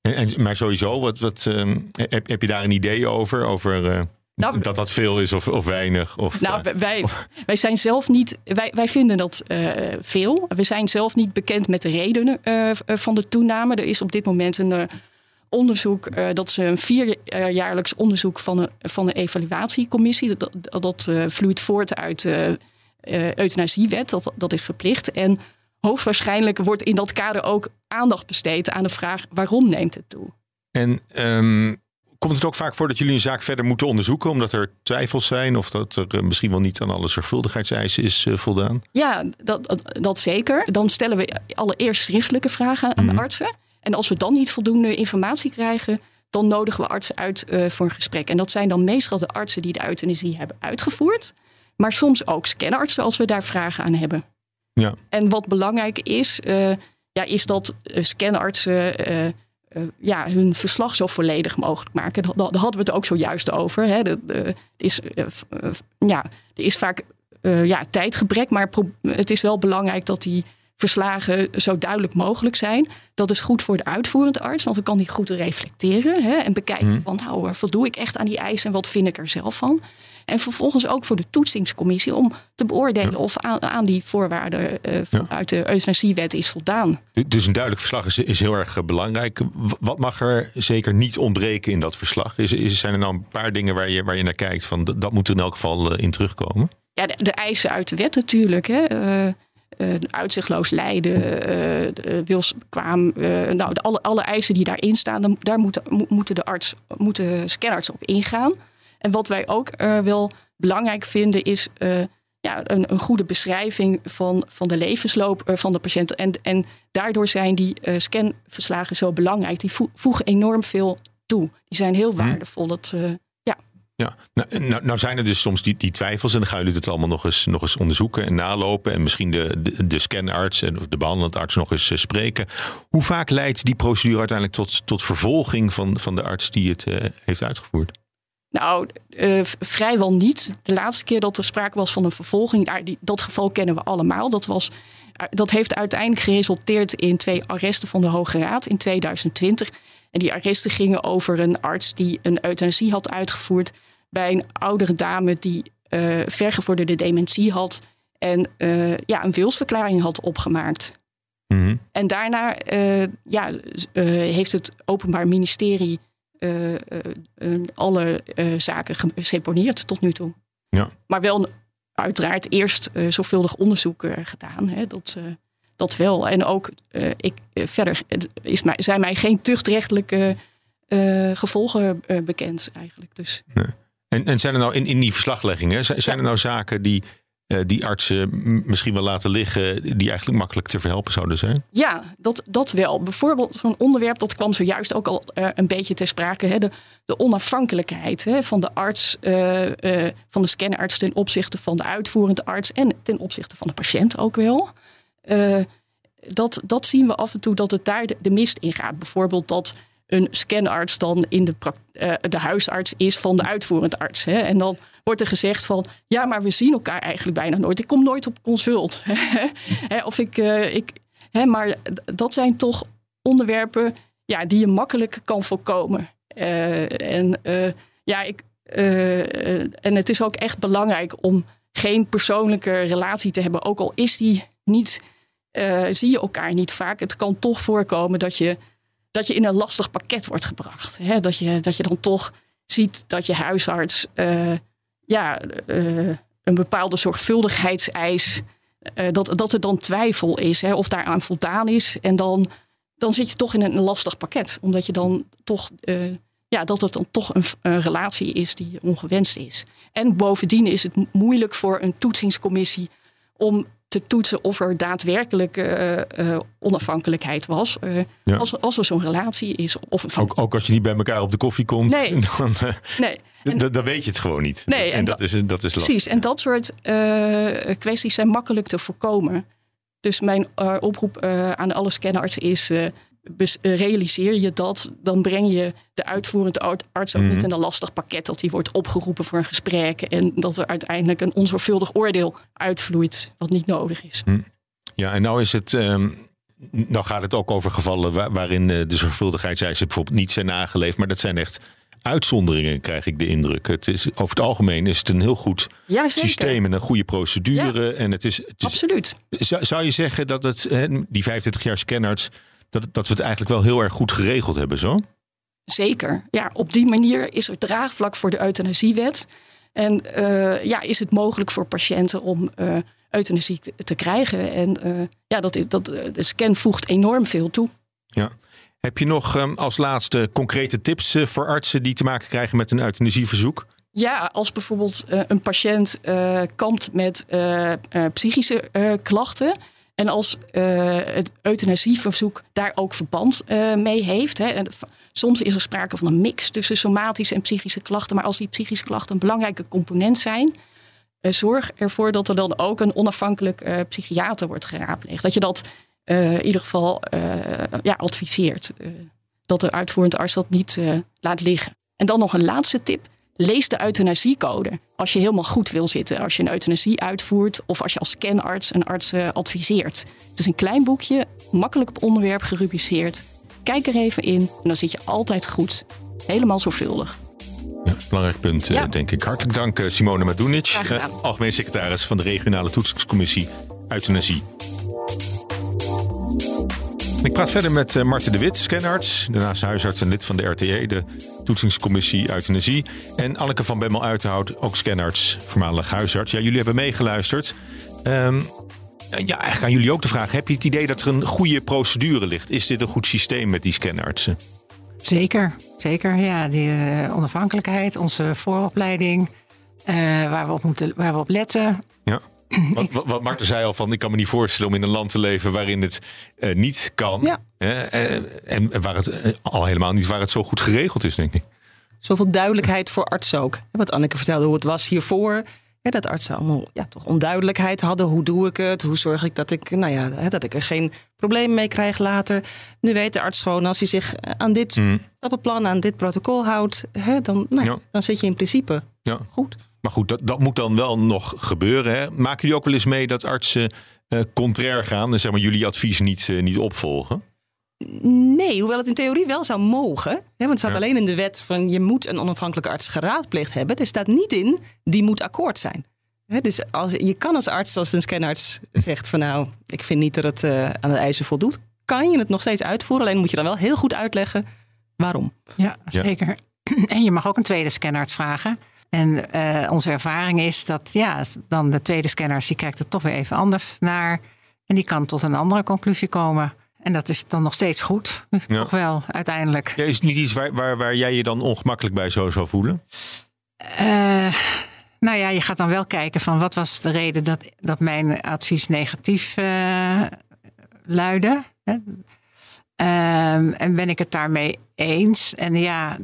En, en- maar sowieso, wat, wat, ehm, heb, heb je daar een idee over? Over eh, Nou, dat dat veel is of, of weinig? Of, Nou, eh, wij, wij zijn zelf niet. Wij, wij vinden dat eh, veel. We zijn zelf niet bekend met de redenen van de toename. Er is op dit moment een onderzoek. eh, dat is een vierjaarlijks onderzoek van een, van een evaluatiecommissie. Dat, dat, dat eh, vloeit voort uit de eh, euthanasiewet. Dat, dat is verplicht. En hoogstwaarschijnlijk wordt in dat kader ook aandacht besteed aan de vraag: waarom neemt het toe? En ehm, komt het ook vaak voor dat jullie een zaak verder moeten onderzoeken, omdat er twijfels zijn of dat er eh, misschien wel niet aan alle zorgvuldigheidseisen is eh, voldaan? Ja, dat, dat, dat zeker. Dan stellen we allereerst schriftelijke vragen aan de artsen. En als we dan niet voldoende informatie krijgen, dan nodigen we artsen uit eh, voor een gesprek. En dat zijn dan meestal de artsen die de euthanasie hebben uitgevoerd. Maar soms ook scanartsen als we daar vragen aan hebben. Ja. En wat belangrijk is, eh, ja, is dat eh, scanartsen ja, hun verslag zo volledig mogelijk maken. Daar, hadden we het ook zojuist over. Hè. De, de- het is, ja, er is vaak ja, tijdgebrek, maar het is wel belangrijk dat die verslagen zo duidelijk mogelijk zijn. Dat is goed voor de uitvoerende arts, want dan kan hij goed reflecteren hè, en bekijken van nou, voldoe ik echt aan die eisen en wat vind ik er zelf van. En vervolgens ook voor de toetsingscommissie om te beoordelen of aan, aan die voorwaarden eh, vanuit de euthanasiewet is voldaan. Du- Dus een duidelijk verslag is, is heel erg eh, belangrijk. Wat mag er zeker niet ontbreken in dat verslag? Is, is, zijn er nou een paar dingen waar je, waar je naar kijkt van dat, dat moet er in elk geval eh, in terugkomen? Ja, de, de eisen uit de wet natuurlijk. Hè. Uitzichtloos lijden, eh, de wilsbekwaam. eh, nou, de, alle, alle eisen die daarin staan, dan, daar moeten, mo- moeten de arts, moeten scanarts op ingaan. En wat wij ook eh, wel belangrijk vinden, is eh, ja, een, een goede beschrijving van, van de levensloop eh, van de patiënt. En, en daardoor zijn die eh, scanverslagen zo belangrijk. Die vo- voegen enorm veel toe. Die zijn heel waardevol. Dat, eh, Nou, nou, nou zijn er dus soms die, die twijfels en dan gaan jullie het allemaal nog eens, nog eens onderzoeken en nalopen en misschien de, de, scanarts en de behandelend arts nog eens eh, spreken. Hoe vaak leidt die procedure uiteindelijk tot, tot vervolging van, van de arts die het eh, heeft uitgevoerd? Nou, eh, vrijwel niet. De laatste keer dat er sprake was van een vervolging, dat geval kennen we allemaal. Dat, was, eh, dat heeft uiteindelijk geresulteerd in twee arresten van de Hoge Raad in 2020. En die arresten gingen over een arts die een euthanasie had uitgevoerd bij een oudere dame die eh vergevorderde dementie had en eh, ja, een wilsverklaring had opgemaakt. Mhm. En daarna eh, ja, heeft het Openbaar Ministerie alle zaken geseponeerd tot nu toe. Ja. Maar wel uiteraard eerst zorgvuldig onderzoek gedaan. Hè, dat, dat wel. En ook ik, verder is mij, zijn mij geen tuchtrechtelijke gevolgen bekend eigenlijk. Dus En, en zijn er nou in, in die verslagleggingen, zijn, zijn er nou zaken die, eh, die artsen misschien wel laten liggen, die eigenlijk makkelijk te verhelpen zouden zijn? Ja, dat, dat wel. Bijvoorbeeld zo'n onderwerp, dat kwam zojuist ook al eh, een beetje ter sprake. Hè? De, de onafhankelijkheid hè, van de arts, eh, van de scanarts ten opzichte van de uitvoerende arts en ten opzichte van de patiënt ook wel. Dat, dat zien we af en toe dat het daar de, de mist in gaat. Bijvoorbeeld dat een scanarts dan in de, eh, de huisarts is van de uitvoerende arts. Hè? En dan wordt er gezegd van, ja, maar we zien elkaar eigenlijk bijna nooit. Ik kom nooit op consult. Hè, of ik, eh, ik, hè, maar dat zijn toch onderwerpen ja, die je makkelijk kan voorkomen. Eh, en, ja, ik, en het is ook echt belangrijk om geen persoonlijke relatie te hebben. Ook al is die niet, zie je elkaar niet vaak. Het kan toch voorkomen dat je, dat je in een lastig pakket wordt gebracht. Hè? Dat, je, dat je dan toch ziet dat je huisarts eh, ja, eh, een bepaalde zorgvuldigheidseis eh, dat, dat er dan twijfel is hè, of daaraan voldaan is. En dan, dan zit je toch in een lastig pakket. Omdat je dan toch, ja, dat het dan toch een, relatie is die ongewenst is. En bovendien is het mo- moeilijk voor een toetsingscommissie om te toetsen of er daadwerkelijk eh, eh, onafhankelijkheid was. eh, Ja. als, als er zo'n relatie is. Of een Ook, ook als je niet bij elkaar op de koffie komt, Nee. dan, nee, dan weet je het gewoon niet. Nee, en en dat, dat- is, dat is lastig. Precies, en dat soort kwesties zijn makkelijk te voorkomen. Dus mijn oproep aan alle scanartsen is: realiseer je dat, dan breng je de uitvoerende art- arts ook Mhm. niet in een lastig pakket dat die wordt opgeroepen voor een gesprek en dat er uiteindelijk een onzorgvuldig oordeel uitvloeit, wat niet nodig is. Ja, en nou is het. ehm, nou gaat het ook over gevallen waar- waarin eh, de zorgvuldigheidseisen bijvoorbeeld niet zijn nageleefd. Maar dat zijn echt uitzonderingen, krijg ik de indruk. Het is, over het algemeen is het een heel goed Ja, systeem en een goede procedure. En het is, het is Absoluut. zou, zou je zeggen dat het, die 25 jaar scanarts, dat, dat we het eigenlijk wel heel erg goed geregeld hebben zo? Zeker. Ja, op die manier is er draagvlak voor de euthanasiewet. En eh, ja, is het mogelijk voor patiënten om eh, euthanasie te, te krijgen. En eh, ja, dat, dat, de scan voegt enorm veel toe. Ja. Heb je nog ehm, als laatste concrete tips voor artsen die te maken krijgen met een euthanasieverzoek? Ja, als bijvoorbeeld een patiënt kampt met psychische klachten. En als eh, het euthanasieverzoek daar ook verband eh, mee heeft. Hè, soms is er sprake van een mix tussen somatische en psychische klachten. Maar als die psychische klachten een belangrijke component zijn. eh, zorg ervoor dat er dan ook een onafhankelijk psychiater wordt geraadpleegd. Dat je dat in ieder geval ja, adviseert. Dat de uitvoerende arts dat niet laat liggen. En dan nog een laatste tip. Lees de euthanasiecode. Als je helemaal goed wil zitten. Als je een euthanasie uitvoert. Of als je als scanarts een arts eh, adviseert. Het is een klein boekje. Makkelijk op onderwerp gerubriceerd. Kijk er even in. En dan zit je altijd goed. Helemaal zorgvuldig. Ja, belangrijk punt, eh, Ja. denk ik. Hartelijk dank, eh, Simone Madunic, algemeen secretaris van de regionale toetsingscommissie Euthanasie. Ik praat verder met eh, Marten de Wit, scanarts, daarnaast huisarts en lid van de RTE, de toetsingscommissie Euthanasie. En Anneke van Bemmel Uithout, ook scanarts, voormalig huisarts. Ja, jullie hebben meegeluisterd. Ehm, ja, eigenlijk aan jullie ook de vraag: heb je het idee dat er een goede procedure ligt? Is dit een goed systeem met die scanartsen? Zeker, zeker. Ja, die eh, onafhankelijkheid, onze vooropleiding, eh, waar, we op moeten, waar we op letten. Ja. Wat, wat, zei al van, ik kan me niet voorstellen om in een land te leven waarin het eh, niet kan. Ja. Eh, en waar het eh, al helemaal niet waar het zo goed geregeld is, denk ik. Zoveel duidelijkheid voor artsen ook. Wat Anneke vertelde hoe het was hiervoor. Ja, dat artsen allemaal ja, toch onduidelijkheid hadden. Hoe doe ik het? Hoe zorg ik dat ik, nou ja, dat ik er geen probleem mee krijg later? Nu weet de arts gewoon als hij zich aan dit Mm. stappenplan, aan dit protocol houdt, hè, dan, nou, Ja. dan zit je in principe Ja. goed. Maar goed, dat, dat moet dan wel nog gebeuren. Hè? Maken jullie ook wel eens mee dat artsen eh contrair gaan en zeg maar, jullie advies niet, eh, niet opvolgen? Nee, hoewel het in theorie wel zou mogen. Hè, want het staat Ja. alleen in de wet van je moet een onafhankelijke arts geraadpleegd hebben. Er staat niet in, die moet akkoord zijn. Hè, dus als, je kan als arts, als een scanarts zegt van nou, ik vind niet dat het eh, aan de eisen voldoet. Kan je het nog steeds uitvoeren, alleen moet je dan wel heel goed uitleggen waarom. Ja, zeker. En je mag ook een tweede scanarts vragen. En eh, onze ervaring is dat ja, dan de tweede scanarts die kijkt er toch weer even anders naar. En die kan tot een andere conclusie komen. En dat is dan nog steeds goed. Ja. Toch wel, uiteindelijk. Ja, is het niet iets waar, waar, waar jij je dan ongemakkelijk bij zou, zou voelen? Eh, nou ja, je gaat dan wel kijken van wat was de reden dat, dat mijn advies negatief eh luidde. Hè? Ehm, en ben ik het daarmee eens? En ja,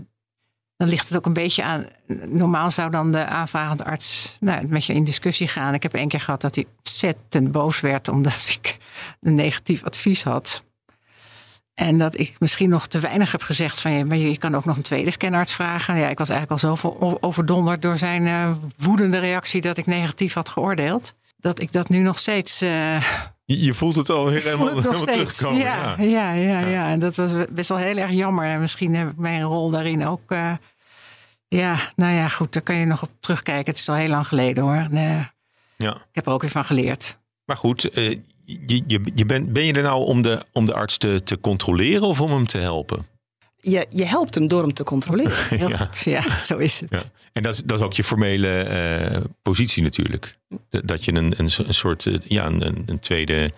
dan ligt het ook een beetje aan. Normaal zou dan de aanvragende arts nou, met je in discussie gaan. Ik heb één keer gehad dat hij ontzettend boos werd omdat ik een negatief advies had. En dat ik misschien nog te weinig heb gezegd van je, maar je kan ook nog een tweede scanarts vragen. Ja, ik was eigenlijk al zoveel o- overdonderd door zijn eh, woedende reactie dat ik negatief had geoordeeld. Dat ik dat nu nog steeds. eh, Je, voelt het al helemaal, het terugkomen. Ja, ja, ja, ja, En dat was best wel heel erg jammer. En misschien heb ik mijn rol daarin ook. eh, ja, nou ja, goed, daar kan je nog op terugkijken. Het is al heel lang geleden hoor. Nee, ja. ik heb er ook weer van geleerd. Maar goed, eh, je, je, je bent, ben je er nou om de, om de arts te, te controleren of om hem te helpen? Je, je helpt hem door hem te controleren. Heel Ja. goed. Ja, zo is het. Ja. En dat is, dat is ook je formele eh, positie natuurlijk. Dat je een, een, een soort, eh, ja, een, een- tweede,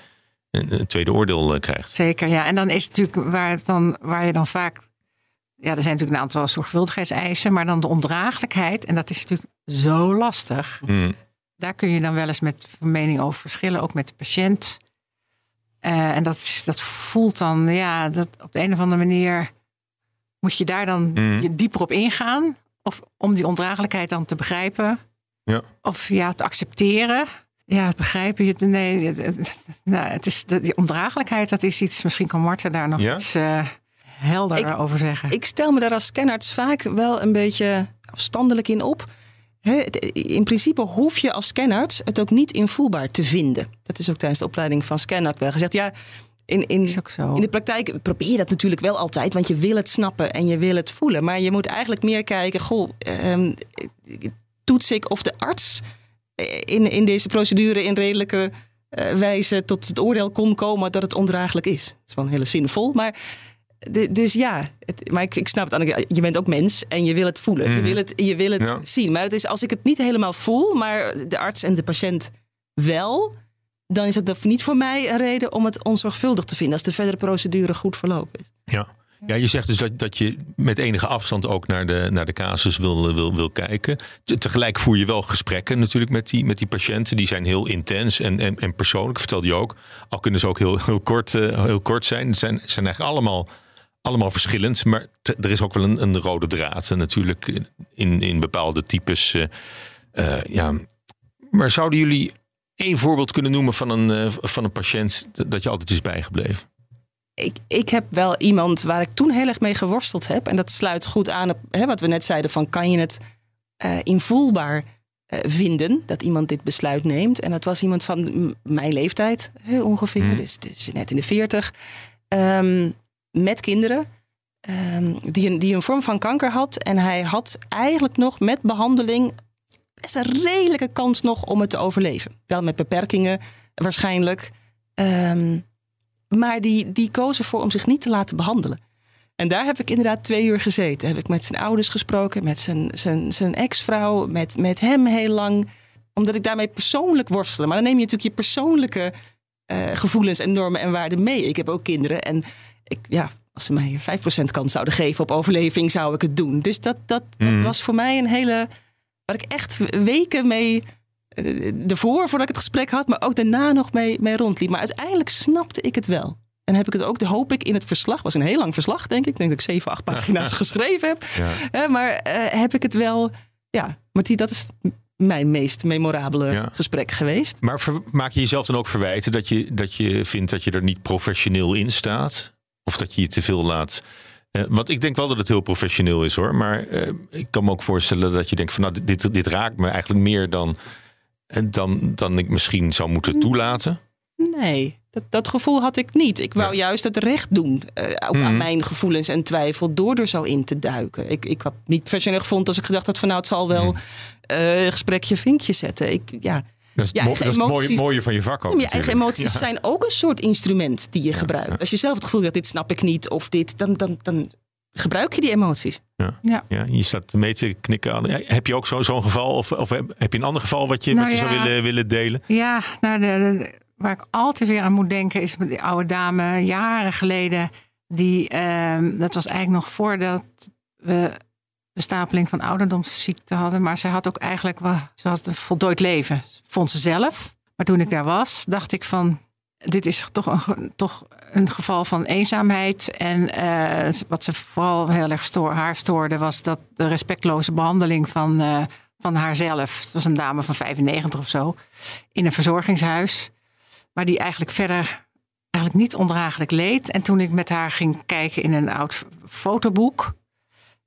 een, een tweede oordeel eh, krijgt. Zeker, ja. En dan is het natuurlijk waar, het dan, waar je dan vaak. Ja, er zijn natuurlijk een aantal zorgvuldigheidseisen, maar dan de ondraaglijkheid. En dat is natuurlijk zo lastig. Mm. Daar kun je dan wel eens met mening over verschillen, ook met de patiënt. En dat, is, dat voelt dan, ja, dat op de een of andere manier moet je daar dan Mhm. je dieper op ingaan. Of om die ondraaglijkheid dan te begrijpen. Ja. Of ja, te accepteren. Ja, het begrijpen. je- Nee, het, het- nou, het is, die ondraaglijkheid, dat is iets, misschien kan Marten daar nog Ja? iets eh helderder Ik- over zeggen. Ik stel me daar als scanarts vaak wel een beetje afstandelijk in op. In principe hoef je als scanarts het ook niet invoelbaar te vinden. Dat is ook tijdens de opleiding van Scanarts wel gezegd. Ja, in, in, Is ook zo. in de praktijk probeer je dat natuurlijk wel altijd, want je wil het snappen en je wil het voelen. Maar je moet eigenlijk meer kijken, goh, ehm, toets ik of de arts in, in deze procedure in redelijke eh, wijze tot het oordeel kon komen dat het ondraaglijk is. Het is wel een hele zinvol, maar de- dus ja, het, maar ik, ik snap het. Anneke, Je bent ook mens en je wil het voelen. Je Mhm. wil het, je wil het Ja. zien. Maar het is, als ik het niet helemaal voel, maar de arts en de patiënt wel, dan is het niet voor mij een reden om het onzorgvuldig te vinden als de verdere procedure goed verlopen is. Ja. Ja, je zegt dus dat, dat je met enige afstand ook naar de, naar de casus wil, wil, wil kijken. Te- tegelijk voer je wel gesprekken natuurlijk met die, met die patiënten. Die zijn heel intens en, en, en persoonlijk, vertelde je ook. Al kunnen ze ook heel, heel, kort, eh, heel kort zijn. Het zijn, zijn eigenlijk allemaal, allemaal verschillend. Maar er is ook wel een, een rode draad natuurlijk in, in bepaalde types. eh, eh, ja. Maar zouden jullie één voorbeeld kunnen noemen van een, eh, van een patiënt dat je altijd is bijgebleven? Ik, ik heb wel iemand waar ik toen heel erg mee geworsteld heb. En dat sluit goed aan op hè, wat we net zeiden: van kan je het eh, invoelbaar eh, vinden dat iemand dit besluit neemt? En dat was iemand van mijn leeftijd hè, ongeveer, Mhm. dus, dus net in de veertig, ehm, met kinderen. ehm, die, een, die een vorm van kanker had. En hij had eigenlijk nog met behandeling best een redelijke kans nog om het te overleven. Wel met beperkingen waarschijnlijk. Ehm, maar die, die koos ervoor om zich niet te laten behandelen. En daar heb ik inderdaad twee uur gezeten. Heb ik met zijn ouders gesproken, met zijn, zijn, zijn ex-vrouw, met, met hem heel lang. Omdat ik daarmee persoonlijk worstelde. Maar dan neem je natuurlijk je persoonlijke eh, gevoelens en normen en waarden mee. Ik heb ook kinderen en ik, ja, als ze mij 5% kans zouden geven op overleving, zou ik het doen. Dus dat, dat, dat Mhm. was voor mij een hele. Waar ik echt weken mee. eh, ervoor, voordat ik het gesprek had, maar ook daarna nog mee, mee rondliep. Maar uiteindelijk snapte ik het wel. En heb ik het ook, de hoop ik, in het verslag. was een heel lang verslag, denk ik. Ik denk dat ik zeven, acht pagina's geschreven heb. Ja. Maar eh, heb ik het wel. Ja, maar die, dat is mijn meest memorabele Ja. gesprek geweest. Maar ver- maak je jezelf dan ook verwijten dat je, dat je vindt dat je er niet professioneel in staat? Of dat je je te veel laat. Eh, want ik denk wel dat het heel professioneel is hoor. Maar eh, ik kan me ook voorstellen dat je denkt van nou, dit, dit raakt me eigenlijk meer dan, eh, dan, dan ik misschien zou moeten toelaten. Nee, dat, dat gevoel had ik niet. Ik wou Ja. juist het recht doen ook aan Mhm. mijn gevoelens en twijfel door er zo in te duiken. Ik, ik had niet professioneel gevonden als ik gedacht had van nou het zal wel eh, een gesprekje vinkje zetten. Ik, ja, Dat is, Ja, dat is het mooie, emoties- mooie van je vak ook. je eigen emoties Ja. zijn ook een soort instrument die je gebruikt. Als je zelf het gevoel hebt dit snap ik niet of dit, dan, dan, dan gebruik je die emoties. Ja, je staat mee te knikken. aan. Heb je ook zo- zo'n geval? Of, of heb heb je een ander geval wat je, Nou wat je ja. zou willen, willen delen? Ja, nou, de, de- waar ik altijd weer aan moet denken is met die oude dame jaren geleden. Die, ehm, dat was eigenlijk nog voordat we stapeling van ouderdomsziekte hadden. Maar zij had ook eigenlijk wel, ze had een voltooid leven, vond ze zelf. Maar toen ik daar was, dacht ik van, dit is toch een, toch een geval van eenzaamheid. En eh, wat ze vooral heel erg stoor, haar stoorde, was dat de respectloze behandeling van, eh, van haarzelf. Het was een dame van 95 of zo, in een verzorgingshuis. Maar die eigenlijk verder eigenlijk niet ondraaglijk leed. En toen ik met haar ging kijken in een oud fotoboek.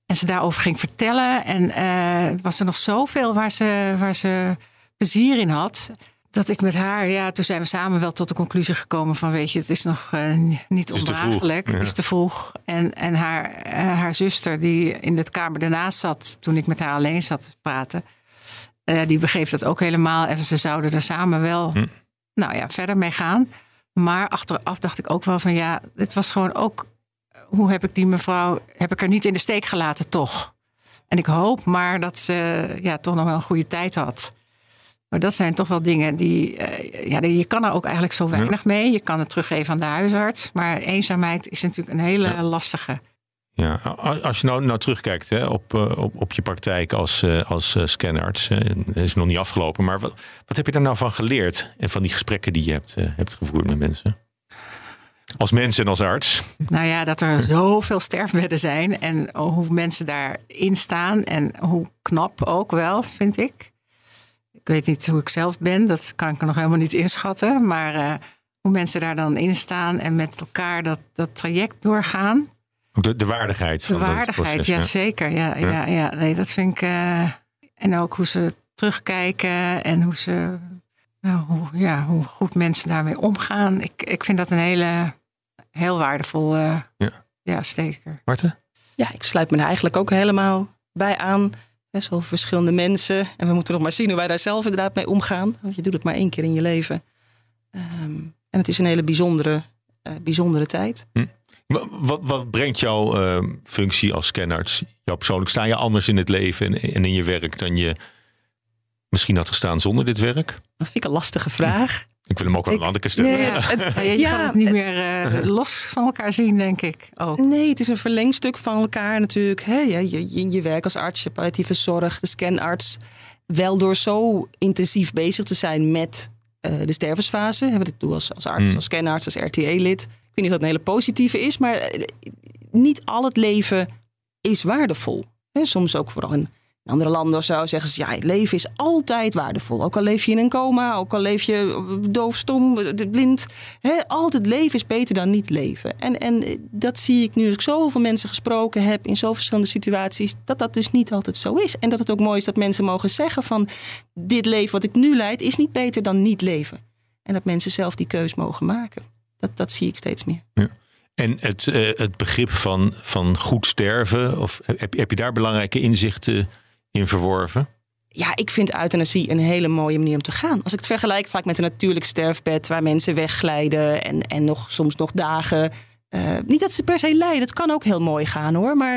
En ze daarover ging vertellen. En eh was er nog zoveel waar ze, waar ze plezier in had. Dat ik met haar, ja, toen zijn we samen wel tot de conclusie gekomen van, weet je, het is nog eh, niet ja. Het is te vroeg. En, en haar, eh, haar zuster, die in de kamer daarnaast zat, toen ik met haar alleen zat te praten, die begreep dat ook helemaal. En ze zouden er samen wel, Hm. nou ja, verder mee gaan. Maar achteraf dacht ik ook wel van, ja, dit was gewoon ook, hoe heb ik die mevrouw, heb ik er niet in de steek gelaten, toch? En ik hoop maar dat ze ja, toch nog wel een goede tijd had. Maar dat zijn toch wel dingen die. eh, ja, je kan er ook eigenlijk zo weinig mee. Je kan het teruggeven aan de huisarts. Maar eenzaamheid is natuurlijk een hele Ja. lastige. Ja, als je nou, nou terugkijkt hè, op, eh, op, op je praktijk als, eh, als scanarts, is nog niet afgelopen, maar wat, wat heb je daar nou van geleerd en van die gesprekken die je hebt, hebt gevoerd met mensen? Als mens en als arts. Nou ja, dat er zoveel sterfbedden zijn. En hoe mensen daarin staan. En hoe knap ook wel, vind ik. Ik weet niet hoe ik zelf ben. Dat kan ik nog helemaal niet inschatten. Maar eh, hoe mensen daar dan in staan. En met elkaar dat, dat traject doorgaan. De, de waardigheid De van waardigheid, proces. ja zeker. Ja, Ja. ja. Ja, nee, dat vind ik. eh, en ook hoe ze terugkijken en hoe ze. Nou, hoe, ja, hoe goed mensen daarmee omgaan. Ik, ik vind dat een hele heel waardevol. eh, Ja. ja, zeker. Marten? Ja, ik sluit me er eigenlijk ook helemaal bij aan. Best wel verschillende mensen. En we moeten nog maar zien hoe wij daar zelf inderdaad mee omgaan. Want je doet het maar één keer in je leven. Ehm, en het is een hele bijzondere, eh, bijzondere tijd. Wa- Wat, wat brengt jouw eh, functie als scanarts? Jou persoonlijk sta je anders in het leven en, en in je werk dan je misschien had gestaan zonder dit werk? Dat vind ik een lastige vraag. Ik wil hem ook wel Ik- een andere keer stellen. Nee, Ja. het- Ja, je Ja, kan het niet het- meer eh, los van elkaar zien, denk ik. Ook. Nee, het is een verlengstuk van elkaar natuurlijk. Hè? Je, je, je werk als arts, je palliatieve zorg, de scanarts. Wel door zo intensief bezig te zijn met eh, de stervensfase. Hè, Wat ik doe als, als arts, Mm. als scanarts, als RTA-lid. Ik weet niet of dat een hele positieve is, maar eh, niet al het leven is waardevol. Hè, soms ook vooral in andere landen of zo zeggen ze... ja, het leven is altijd waardevol. Ook al leef je in een coma, ook al leef je doof, stom, eh, blind. Altijd leven is beter dan niet leven. En, en eh, dat zie ik nu als ik zoveel mensen gesproken heb... in zoveel verschillende situaties, dat dat dus niet altijd zo is. En dat het ook mooi is dat mensen mogen zeggen van... dit leven wat ik nu leid is niet beter dan niet leven. En dat mensen zelf die keus mogen maken. Dat, dat zie ik steeds meer. En het, eh, het begrip van, van goed sterven, of heb je daar belangrijke inzichten in verworven? Ja, ik vind euthanasie een hele mooie manier om te gaan. Als ik het vergelijk vaak met een natuurlijk sterfbed waar mensen wegglijden en, en nog, soms nog dagen. eh, niet dat ze per se lijden, het kan ook heel mooi gaan hoor. Maar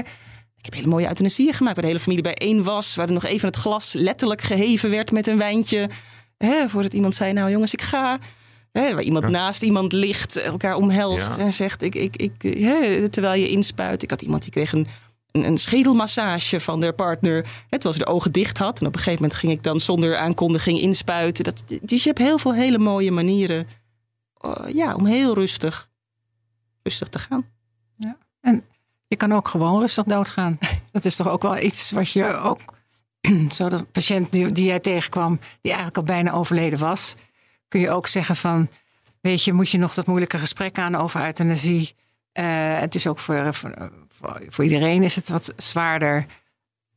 ik heb hele mooie euthanasieën gemaakt waar de hele familie bijeen was. Waar er nog even het glas letterlijk geheven werd met een wijntje. Hè, voordat iemand zei, nou jongens, ik ga. Hè, waar iemand Ja. naast iemand ligt, elkaar omhelst Ja. en zegt, ik, ik, ik, hè, terwijl je inspuit. Ik had iemand die kreeg een, een, een schedelmassage van haar partner. Terwijl ze de ogen dicht had. En op een gegeven moment ging ik dan zonder aankondiging inspuiten. Dat, dus je hebt heel veel hele mooie manieren eh, ja, om heel rustig, rustig te gaan. Je kan ook gewoon rustig doodgaan. Dat is toch ook wel iets wat je ook. Zo de patiënt die, die jij tegenkwam, die eigenlijk al bijna overleden was, kun je ook zeggen van, weet je, moet je nog dat moeilijke gesprek aan over euthanasie? Eh, het is ook voor, voor, voor, voor iedereen is het wat zwaarder.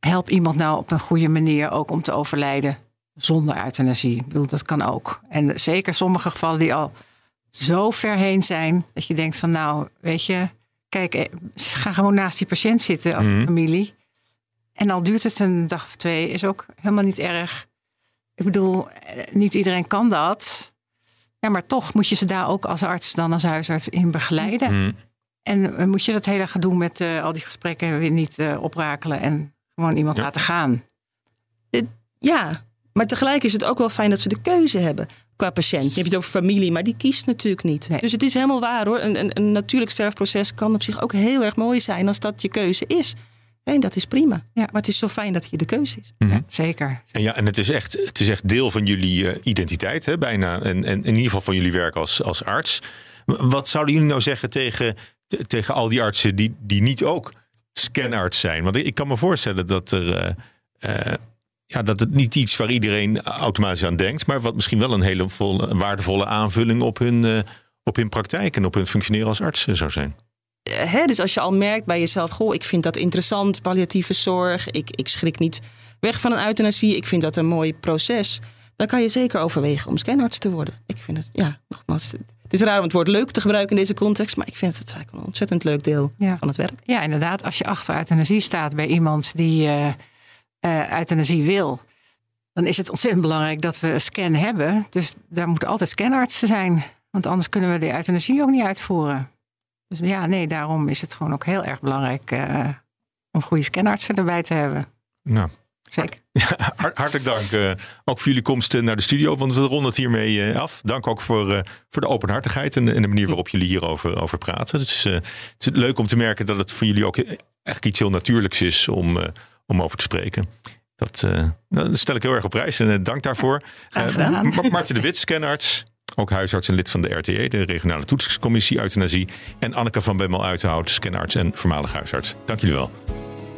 Help iemand nou op een goede manier ook om te overlijden zonder euthanasie. Ik bedoel, dat kan ook. En zeker sommige gevallen die al zo ver heen zijn dat je denkt van, nou, weet je, kijk, eh, ga gewoon naast die patiënt zitten als Mhm. familie. En al duurt het een dag of twee, is ook helemaal niet erg. Ik bedoel, eh, niet iedereen kan dat. Ja, maar toch moet je ze daar ook als arts dan als huisarts in begeleiden. Hm. En eh, moet je dat hele gedoe met eh, al die gesprekken weer niet eh, oprakelen en gewoon iemand Ja. laten gaan. Ja, maar tegelijk is het ook wel fijn dat ze de keuze hebben qua patiënt. Je hebt het over familie, maar die kiest natuurlijk niet. Nee. Dus het is helemaal waar hoor. Een, een, een natuurlijk sterfproces kan op zich ook heel erg mooi zijn als dat je keuze is. En dat is prima. Ja. Maar het is zo fijn dat hier de keuze is. Mhm. Ja, zeker. En ja, en het is echt, het is echt deel van jullie eh, identiteit, hè, bijna. En, en in ieder geval van jullie werk als, als arts. Wat zouden jullie nou zeggen tegen, te- tegen al die artsen die, die niet ook scanarts zijn? Want ik kan me voorstellen dat er. eh, eh, ja, dat het niet iets waar iedereen automatisch aan denkt, maar wat misschien wel een hele volle, waardevolle aanvulling op hun, eh, op hun praktijk en op hun functioneren als arts eh, zou zijn. Dus als je al merkt bij jezelf, goh, ik vind dat interessant, palliatieve zorg. Ik, ik schrik niet weg van een euthanasie. Ik vind dat een mooi proces. Dan kan je zeker overwegen om scanarts te worden. Ik vind het, ja, nogmaals, het is raar om het woord leuk te gebruiken in deze context, maar ik vind het eigenlijk een ontzettend leuk deel Ja. van het werk. Ja, inderdaad. Als je achter euthanasie staat bij iemand die eh eh, euthanasie wil, dan is het ontzettend belangrijk dat we een scan hebben. Dus daar moeten altijd scanartsen zijn. Want anders kunnen we de euthanasie ook niet uitvoeren. Dus ja, nee, daarom is het gewoon ook heel erg belangrijk eh, om goede scanartsen erbij te hebben. Nou, Zeker. Hart- hartelijk dank ook voor jullie komst eh, naar de studio, want we ronden het hiermee eh, af. Dank ook voor, eh, voor de openhartigheid en, en de manier waarop jullie hierover over praten. Het is, eh, het is leuk om te merken dat het voor jullie ook eigenlijk iets heel natuurlijks is om, eh, om over te spreken. Dat, eh, dat stel ik heel erg op prijs en eh, dank daarvoor. Graag gedaan. Ma- Marten de Wit, scanarts. Ook huisarts en lid van de RTE, de regionale toetsingscommissie euthanasie. En Anneke van Bemmel Uithout, scanarts en voormalig huisarts. Dank jullie wel.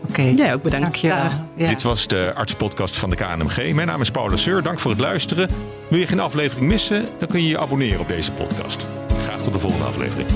Oké. Jij ook bedankt. Dankjewel. Ja. Dit was de artspodcast van de KNMG. Mijn naam is Paula Seur. Dank voor het luisteren. Wil je geen aflevering missen? Dan kun je je abonneren op deze podcast. Graag tot de volgende aflevering.